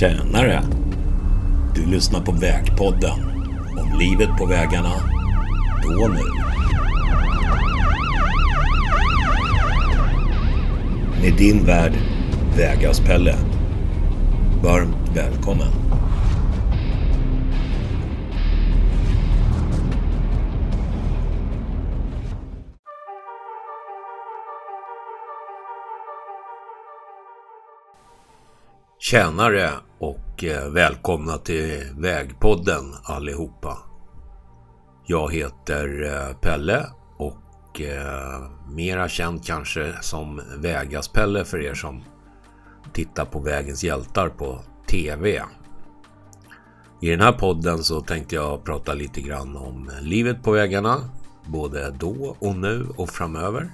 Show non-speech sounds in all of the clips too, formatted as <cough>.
Tjänare! Du lyssnar på Vägpodden. Om livet på vägarna, då nu. Med din värd, Vägas-Pelle. Varmt välkommen. Tjänare och eh, välkomna till Vägpodden allihopa. Jag heter eh, Pelle och eh, mera känd kanske som Vägas-Pelle för er som tittar på Vägens hjältar på TV. I den här podden så tänkte jag prata lite grann om livet på vägarna, både då och nu och framöver.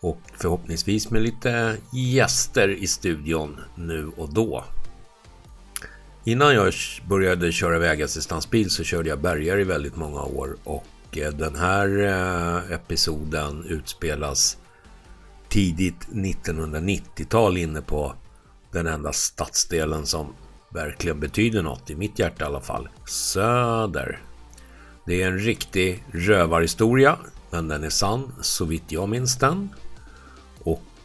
Och förhoppningsvis med lite gäster i studion nu och då. Innan jag började köra vägassistansbil så körde jag bärgare i väldigt många år och eh, den här eh, episoden utspelas tidigt 1990-tal inne på den enda stadsdelen som verkligen betyder något, i mitt hjärta i alla fall. Söder. Det är en riktig rövarhistoria, men den är sann så vitt jag minns den.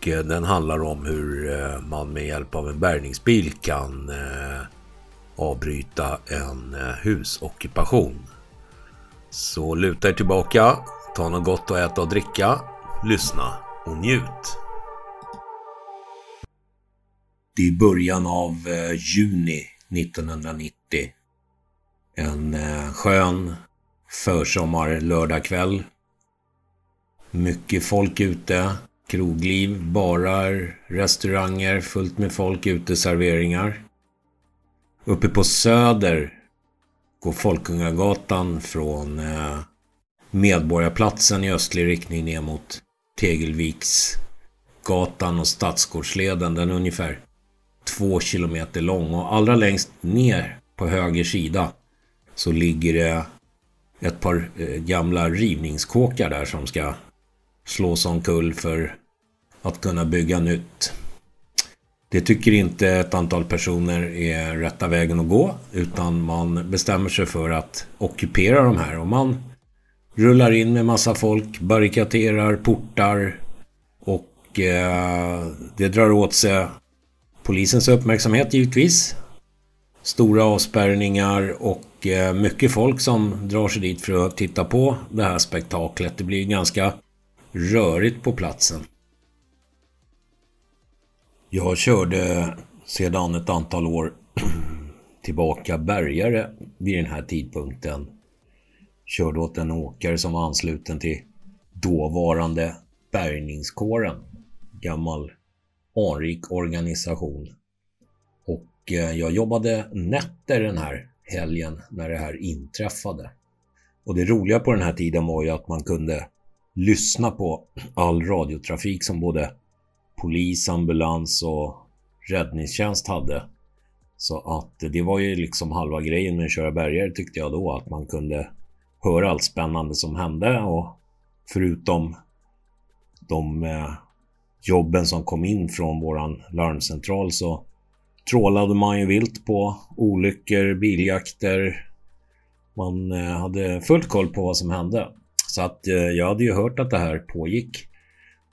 Och den handlar om hur eh, man med hjälp av en bärgningsbil kan eh, avbryta en husockupation. Så luta er tillbaka, ta något gott att äta och dricka, lyssna och njut. Det är början av juni 1990. En skön försommar lördagkväll. Mycket folk ute. Krogliv, barar, restauranger, fullt med folk, uteserveringar. Uppe på Söder går Folkungagatan från eh, Medborgarplatsen i östlig riktning ner mot Tegelviksgatan och Stadsgårdsleden. Den är ungefär två kilometer lång och allra längst ner på höger sida så ligger det ett par eh, gamla rivningskåkar där som ska slås omkull för att kunna bygga nytt. Det tycker inte ett antal personer är rätta vägen att gå utan man bestämmer sig för att ockupera de här och man rullar in med massa folk, barrikaderar, portar och eh, det drar åt sig polisens uppmärksamhet givetvis. Stora avspärrningar och eh, mycket folk som drar sig dit för att titta på det här spektaklet. Det blir ganska rörigt på platsen. Jag körde sedan ett antal år <clears throat> tillbaka bärgare vid den här tidpunkten. Körde åt en åkare som var ansluten till dåvarande bärgningskåren. Gammal anrik organisation. Och eh, jag jobbade nätter den här helgen när det här inträffade. Och det roliga på den här tiden var ju att man kunde lyssna på all radiotrafik som både polis, ambulans och räddningstjänst hade. Så att det var ju liksom halva grejen med att köra bergare tyckte jag då, att man kunde höra allt spännande som hände och förutom de eh, jobben som kom in från våran larmcentral så trålade man ju vilt på olyckor, biljakter. Man eh, hade fullt koll på vad som hände. Så att eh, jag hade ju hört att det här pågick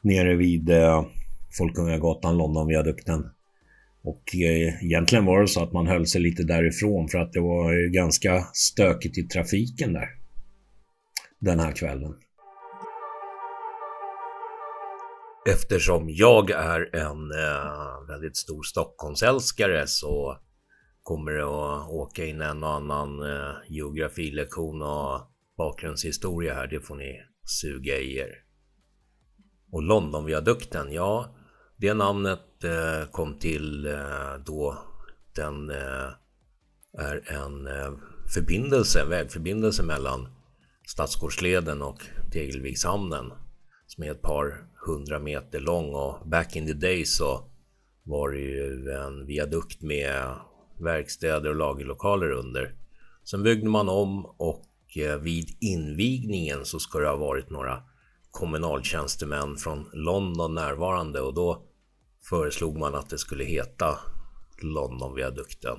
nere vid eh, Folkungagatan, Londonviadukten. Och eh, egentligen var det så att man höll sig lite därifrån för att det var ju ganska stökigt i trafiken där. Den här kvällen. Eftersom jag är en eh, väldigt stor Stockholmsälskare så kommer det att åka in en och annan eh, geografilektion och bakgrundshistoria här, det får ni suga i er. Och Londonviadukten, ja, det namnet eh, kom till eh, då den eh, är en eh, förbindelse, vägförbindelse mellan Stadsgårdsleden och Tegelvikshamnen som är ett par hundra meter lång och back in the day så var det ju en viadukt med verkstäder och lagerlokaler under. Sen byggde man om och Eh, vid invigningen så ska det ha varit några kommunaltjänstemän från London närvarande och då föreslog man att det skulle heta Londonviadukten.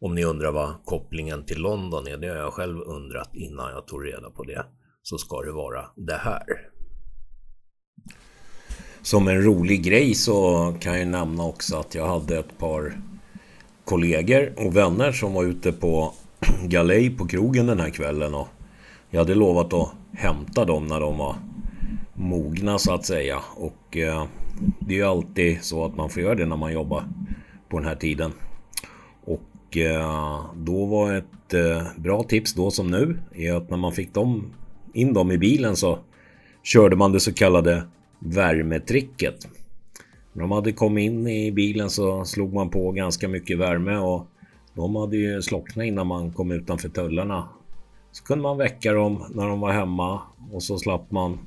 Om ni undrar vad kopplingen till London är, det har jag själv undrat innan jag tog reda på det. Så ska det vara det här. Som en rolig grej så kan jag nämna också att jag hade ett par kollegor och vänner som var ute på galej på krogen den här kvällen. Och jag hade lovat att hämta dem när de var mogna så att säga. Och eh, det är ju alltid så att man får göra det när man jobbar på den här tiden. Och eh, då var ett eh, bra tips då som nu är att när man fick dem, in dem i bilen så körde man det så kallade värmetricket. När de hade kommit in i bilen så slog man på ganska mycket värme och de hade ju slocknat innan man kom utanför tullarna. Så kunde man väcka dem när de var hemma och så slapp man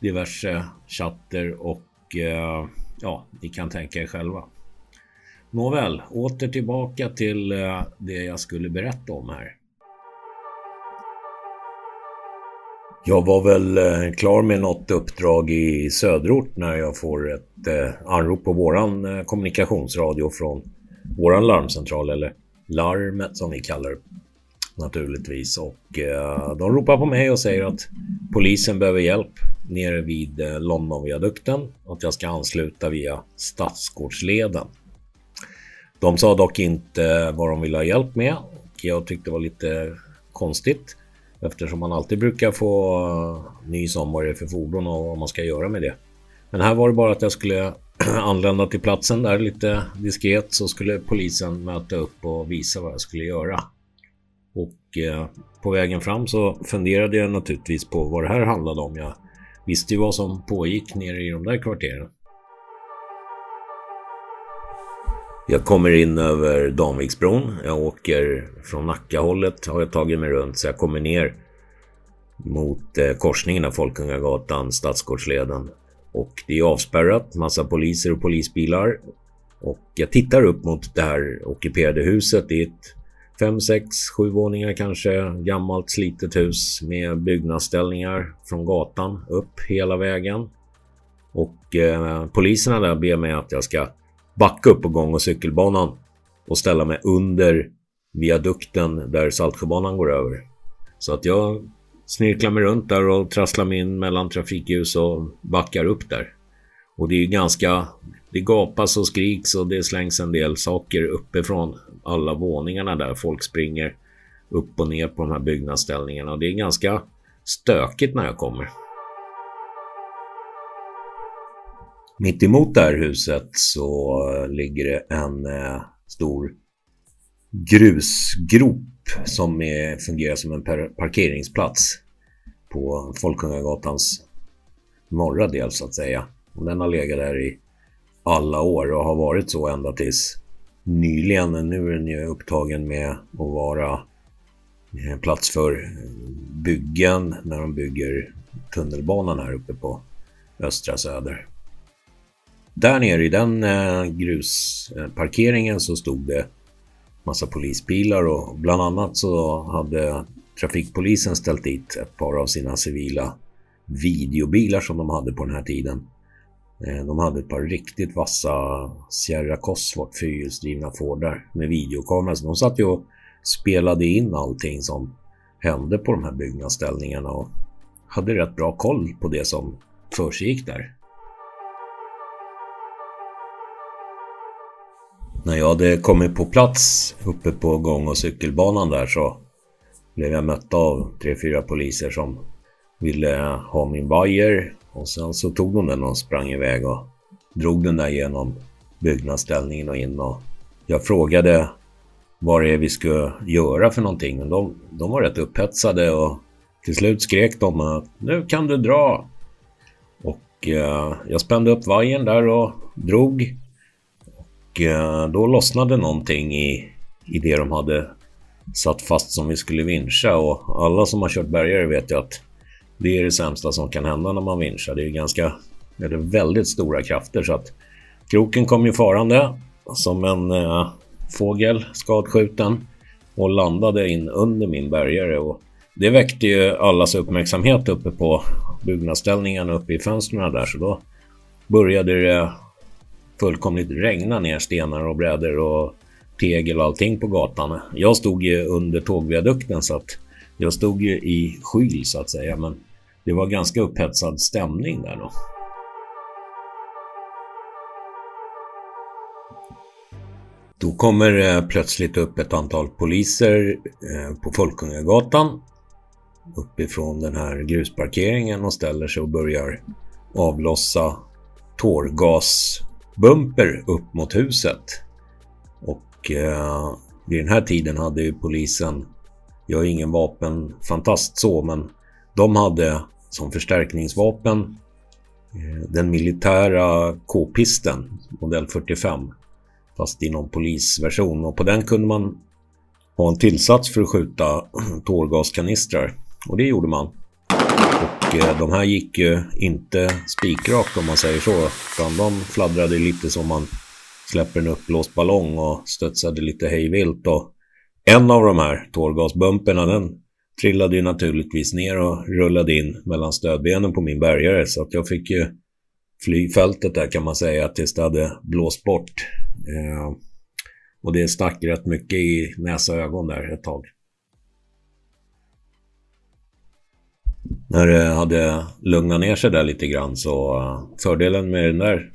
diverse chatter och eh, ja, ni kan tänka er själva. Nåväl, åter tillbaka till eh, det jag skulle berätta om här. Jag var väl eh, klar med något uppdrag i söderort när jag får ett eh, anrop på våran eh, kommunikationsradio från våran larmcentral eller larmet som vi kallar det naturligtvis. Och eh, de ropar på mig och säger att polisen behöver hjälp nere vid eh, Londonviadukten och att jag ska ansluta via Stadsgårdsleden. De sa dock inte vad de ville ha hjälp med och jag tyckte det var lite konstigt eftersom man alltid brukar få eh, nys om vad det är för fordon och vad man ska göra med det. Men här var det bara att jag skulle <clears throat> anlända till platsen där lite diskret så skulle polisen möta upp och visa vad jag skulle göra. Och eh, på vägen fram så funderade jag naturligtvis på vad det här handlade om. Jag visste ju vad som pågick nere i de där kvarteren. Jag kommer in över Danviksbron. Jag åker från Nackahållet har jag tagit mig runt så jag kommer ner mot eh, korsningen av Folkungagatan, Stadsgårdsleden. Och det är avspärrat, massa poliser och polisbilar. Och jag tittar upp mot det här ockuperade huset. Det är ett fem, sex, sju våningar kanske. Gammalt slitet hus med byggnadsställningar från gatan upp hela vägen. Och eh, poliserna där ber mig att jag ska backa upp på gång och cykelbanan och ställa mig under viadukten där Saltsjöbanan går över. Så att jag snirklar mig runt där och trasslar mig in mellan trafikljus och backar upp där. Och det är ganska... Det gapas och skriks och det slängs en del saker uppifrån alla våningarna där. Folk springer upp och ner på de här byggnadsställningarna och det är ganska stökigt när jag kommer. Mitt emot det här huset så ligger det en eh, stor grusgrop som är, fungerar som en parkeringsplats på Folkungagatans norra del så att säga. Och den har legat där i alla år och har varit så ända tills nyligen. Nu är den ju upptagen med att vara eh, plats för byggen när de bygger tunnelbanan här uppe på Östra Söder. Där nere i den eh, grusparkeringen eh, så stod det massa polisbilar och bland annat så hade trafikpolisen ställt dit ett par av sina civila videobilar som de hade på den här tiden. Eh, de hade ett par riktigt vassa Sierra Cosworth fyrhjulsdrivna Fordar med videokamera. Så de satt ju och spelade in allting som hände på de här byggnadsställningarna och hade rätt bra koll på det som försiggick där. När jag hade kommit på plats uppe på gång och cykelbanan där så blev jag mött av tre, fyra poliser som ville ha min vajer och sen så tog de den och sprang iväg och drog den där genom byggnadsställningen och in och jag frågade vad det är vi ska göra för någonting. Men de, de var rätt upphetsade och till slut skrek de att nu kan du dra. Och eh, jag spände upp vajern där och drog. Och eh, då lossnade någonting i, i det de hade satt fast som vi skulle vincha. Och alla som har kört bergare vet ju att det är det sämsta som kan hända när man vinschar. Det är ganska, eller väldigt stora krafter. Så att kroken kom ju farande som en eh, fågel skadskjuten och landade in under min bergare. Och det väckte ju allas uppmärksamhet uppe på byggnadsställningen uppe i fönstren där. Så då började det fullkomligt regna ner stenar och brädor och tegel och allting på gatan. Jag stod ju under tågviadukten så att jag stod ju i skyl så att säga. Men det var ganska upphetsad stämning där då. Då kommer det plötsligt upp ett antal poliser eh, på Folkungagatan uppifrån den här grusparkeringen och ställer sig och börjar avlossa tårgas Bumper upp mot huset. Och eh, vid den här tiden hade ju polisen, jag är ingen vapenfantast så, men de hade som förstärkningsvapen eh, den militära k-pisten, modell 45, fast i någon polisversion. Och på den kunde man ha en tillsats för att skjuta <clears throat> tårgaskanistrar. Och det gjorde man. Och eh, de här gick ju inte spikrakt om man säger så. Utan de fladdrade lite som man släpper en uppblåst ballong och studsade lite hejvilt. Och en av de här tårgasbumperna den trillade ju naturligtvis ner och rullade in mellan stödbenen på min bärgare. Så att jag fick ju fly fältet där kan man säga tills det hade blåst bort. Eh, och det stack rätt mycket i näsa och ögon där ett tag. När det hade lugnat ner sig där lite grann så eh, fördelen med den där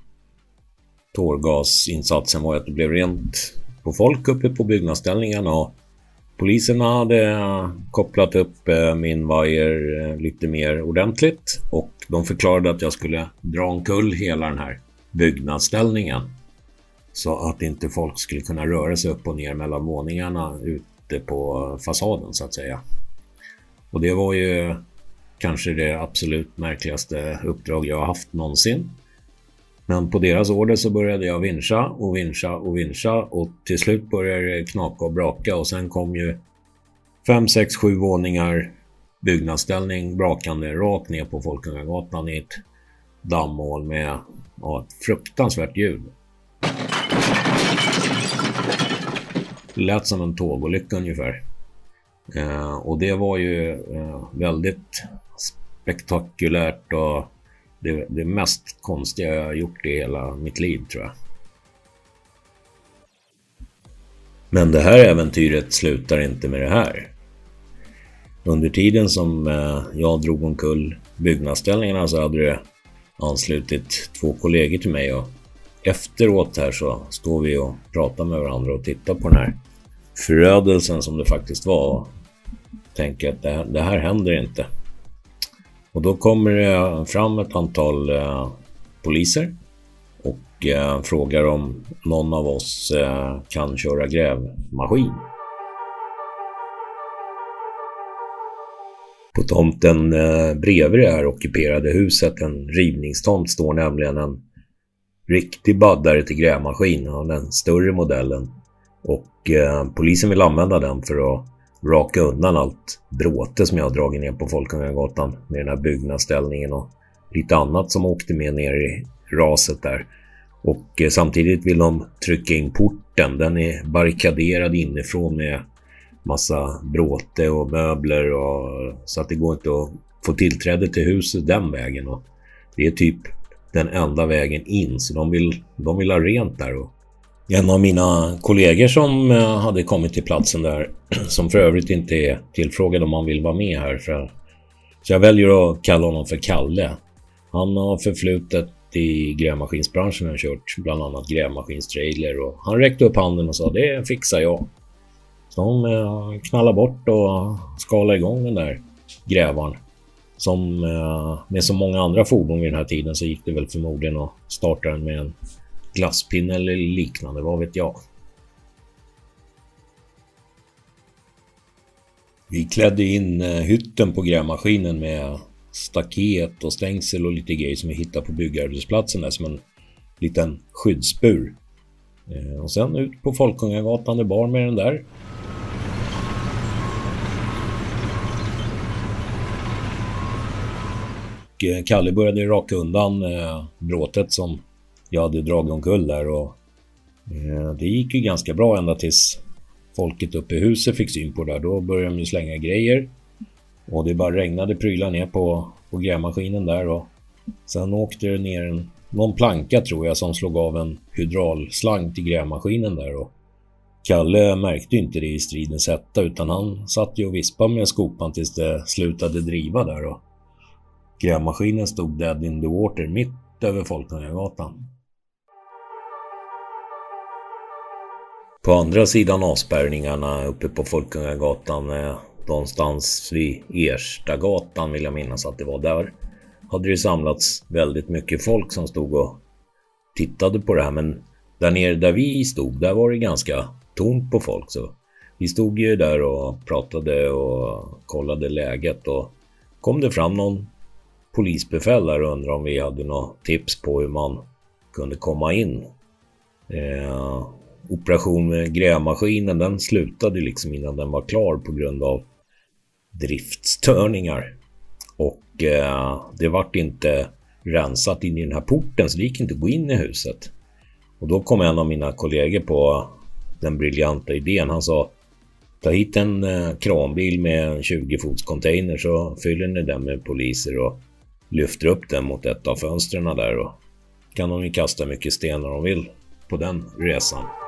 tårgasinsatsen var att det blev rent på folk uppe på byggnadsställningarna och poliserna hade eh, kopplat upp eh, min vajer lite mer ordentligt och de förklarade att jag skulle dra omkull hela den här byggnadsställningen så att inte folk skulle kunna röra sig upp och ner mellan våningarna ute på fasaden så att säga. Och det var ju kanske det absolut märkligaste uppdrag jag har haft någonsin. Men på deras order så började jag vinscha och vinscha och vinscha och till slut började det knaka och braka och sen kom ju 5, 6, 7 våningar byggnadsställning brakande rakt ner på Folkungagatan i ett dammmål med ja, ett fruktansvärt ljud. Det lät som en tågolycka ungefär. Eh, och det var ju eh, väldigt spektakulärt och det, det mest konstiga jag har gjort i hela mitt liv tror jag. Men det här äventyret slutar inte med det här. Under tiden som eh, jag drog omkull byggnadsställningarna så hade det anslutit två kollegor till mig och efteråt här så står vi och pratar med varandra och tittar på den här förödelsen som det faktiskt var tänker att det, det här händer inte. Och då kommer det fram ett antal eh, poliser och eh, frågar om någon av oss eh, kan köra grävmaskin. På tomten eh, bredvid det här ockuperade huset, en rivningstomt, står nämligen en riktig baddare till grävmaskin av den större modellen. Och eh, polisen vill använda den för att raka undan allt bråte som jag har dragit ner på Folkungagatan med den här byggnadsställningen och lite annat som åkte med ner i raset där. Och eh, samtidigt vill de trycka in porten. Den är barrikaderad inifrån med massa bråte och möbler och så att det går inte att få tillträde till huset den vägen. Och det är typ den enda vägen in så de vill, de vill ha rent där och en av mina kollegor som eh, hade kommit till platsen där, <clears throat> som för övrigt inte är tillfrågad om han vill vara med här. För, så jag väljer att kalla honom för Kalle. Han har förflutet i grävmaskinsbranschen och kört bland annat grävmaskinstrailer och han räckte upp handen och sa det fixar jag. Så de eh, knallade bort och skalade igång den där grävaren. Som eh, med så många andra fordon vid den här tiden så gick det väl förmodligen att starta den med en glasspinne eller liknande, vad vet jag. Vi klädde in eh, hytten på grävmaskinen med staket och stängsel och lite grejer som vi hittade på byggarbetsplatsen där som en liten skyddsbur. Eh, och sen ut på Folkungagatan, det bar med den där. Eh, Kalle började raka undan bråtet som jag hade dragit omkull där och eh, det gick ju ganska bra ända tills folket uppe i huset fick syn på det där. Då började de ju slänga grejer och det bara regnade prylar ner på, på grävmaskinen där och sen åkte det ner en någon planka tror jag som slog av en hydraulslang till grävmaskinen där och Kalle märkte inte det i stridens hetta utan han satt ju och vispade med skopan tills det slutade driva där och grävmaskinen stod dead in the water mitt över Folkungagatan. På andra sidan avspärrningarna uppe på Folkungagatan, eh, någonstans vid Erstagatan vill jag minnas att det var där, hade det samlats väldigt mycket folk som stod och tittade på det här. Men där nere där vi stod, där var det ganska tomt på folk. Så vi stod ju där och pratade och kollade läget och kom det fram någon polisbefäl där och undrade om vi hade några tips på hur man kunde komma in. Eh, operation med grävmaskinen den slutade liksom innan den var klar på grund av driftstörningar. Och eh, det vart inte rensat in i den här porten så det gick inte att gå in i huset. Och då kom en av mina kollegor på den briljanta idén. Han sa Ta hit en eh, kranbil med en 20 fots container så fyller ni den med poliser och lyfter upp den mot ett av fönstren där och kan de ju kasta mycket stenar de vill på den resan.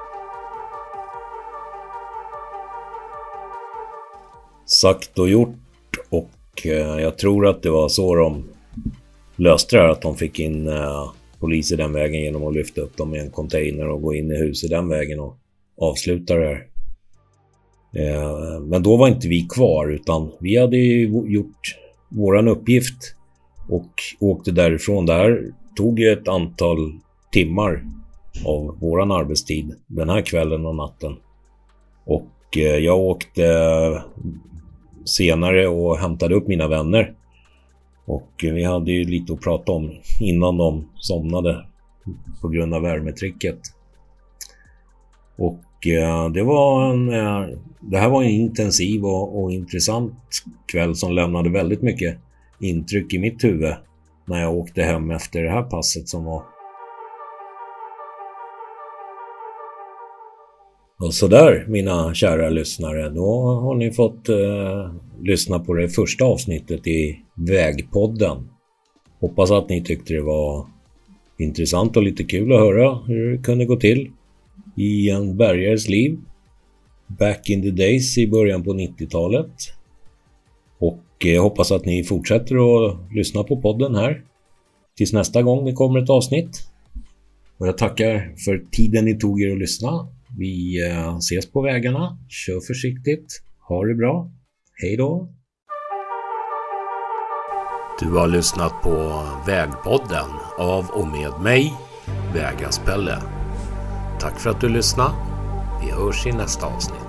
Sagt och gjort och eh, jag tror att det var så de löste det här, att de fick in eh, poliser den vägen genom att lyfta upp dem i en container och gå in i huset den vägen och avsluta det här. Eh, men då var inte vi kvar utan vi hade gjort våran uppgift och åkte därifrån. Det här tog ju ett antal timmar av våran arbetstid den här kvällen och natten. Och jag åkte senare och hämtade upp mina vänner. Och vi hade ju lite att prata om innan de somnade på grund av värmetricket. Och eh, det var en... Eh, det här var en intensiv och, och intressant kväll som lämnade väldigt mycket intryck i mitt huvud när jag åkte hem efter det här passet som var Och sådär mina kära lyssnare, då har ni fått eh, lyssna på det första avsnittet i Vägpodden. Hoppas att ni tyckte det var intressant och lite kul att höra hur det kunde gå till i en bärgares liv. Back in the days i början på 90-talet. Och jag eh, hoppas att ni fortsätter att lyssna på podden här. Tills nästa gång det kommer ett avsnitt. Och jag tackar för tiden ni tog er att lyssna vi eh, ses på vägarna. Kör försiktigt. Ha det bra. Hej då! Du har lyssnat på Vägpodden av och med mig, Vägaspelle. Tack för att du lyssnade. Vi hörs i nästa avsnitt.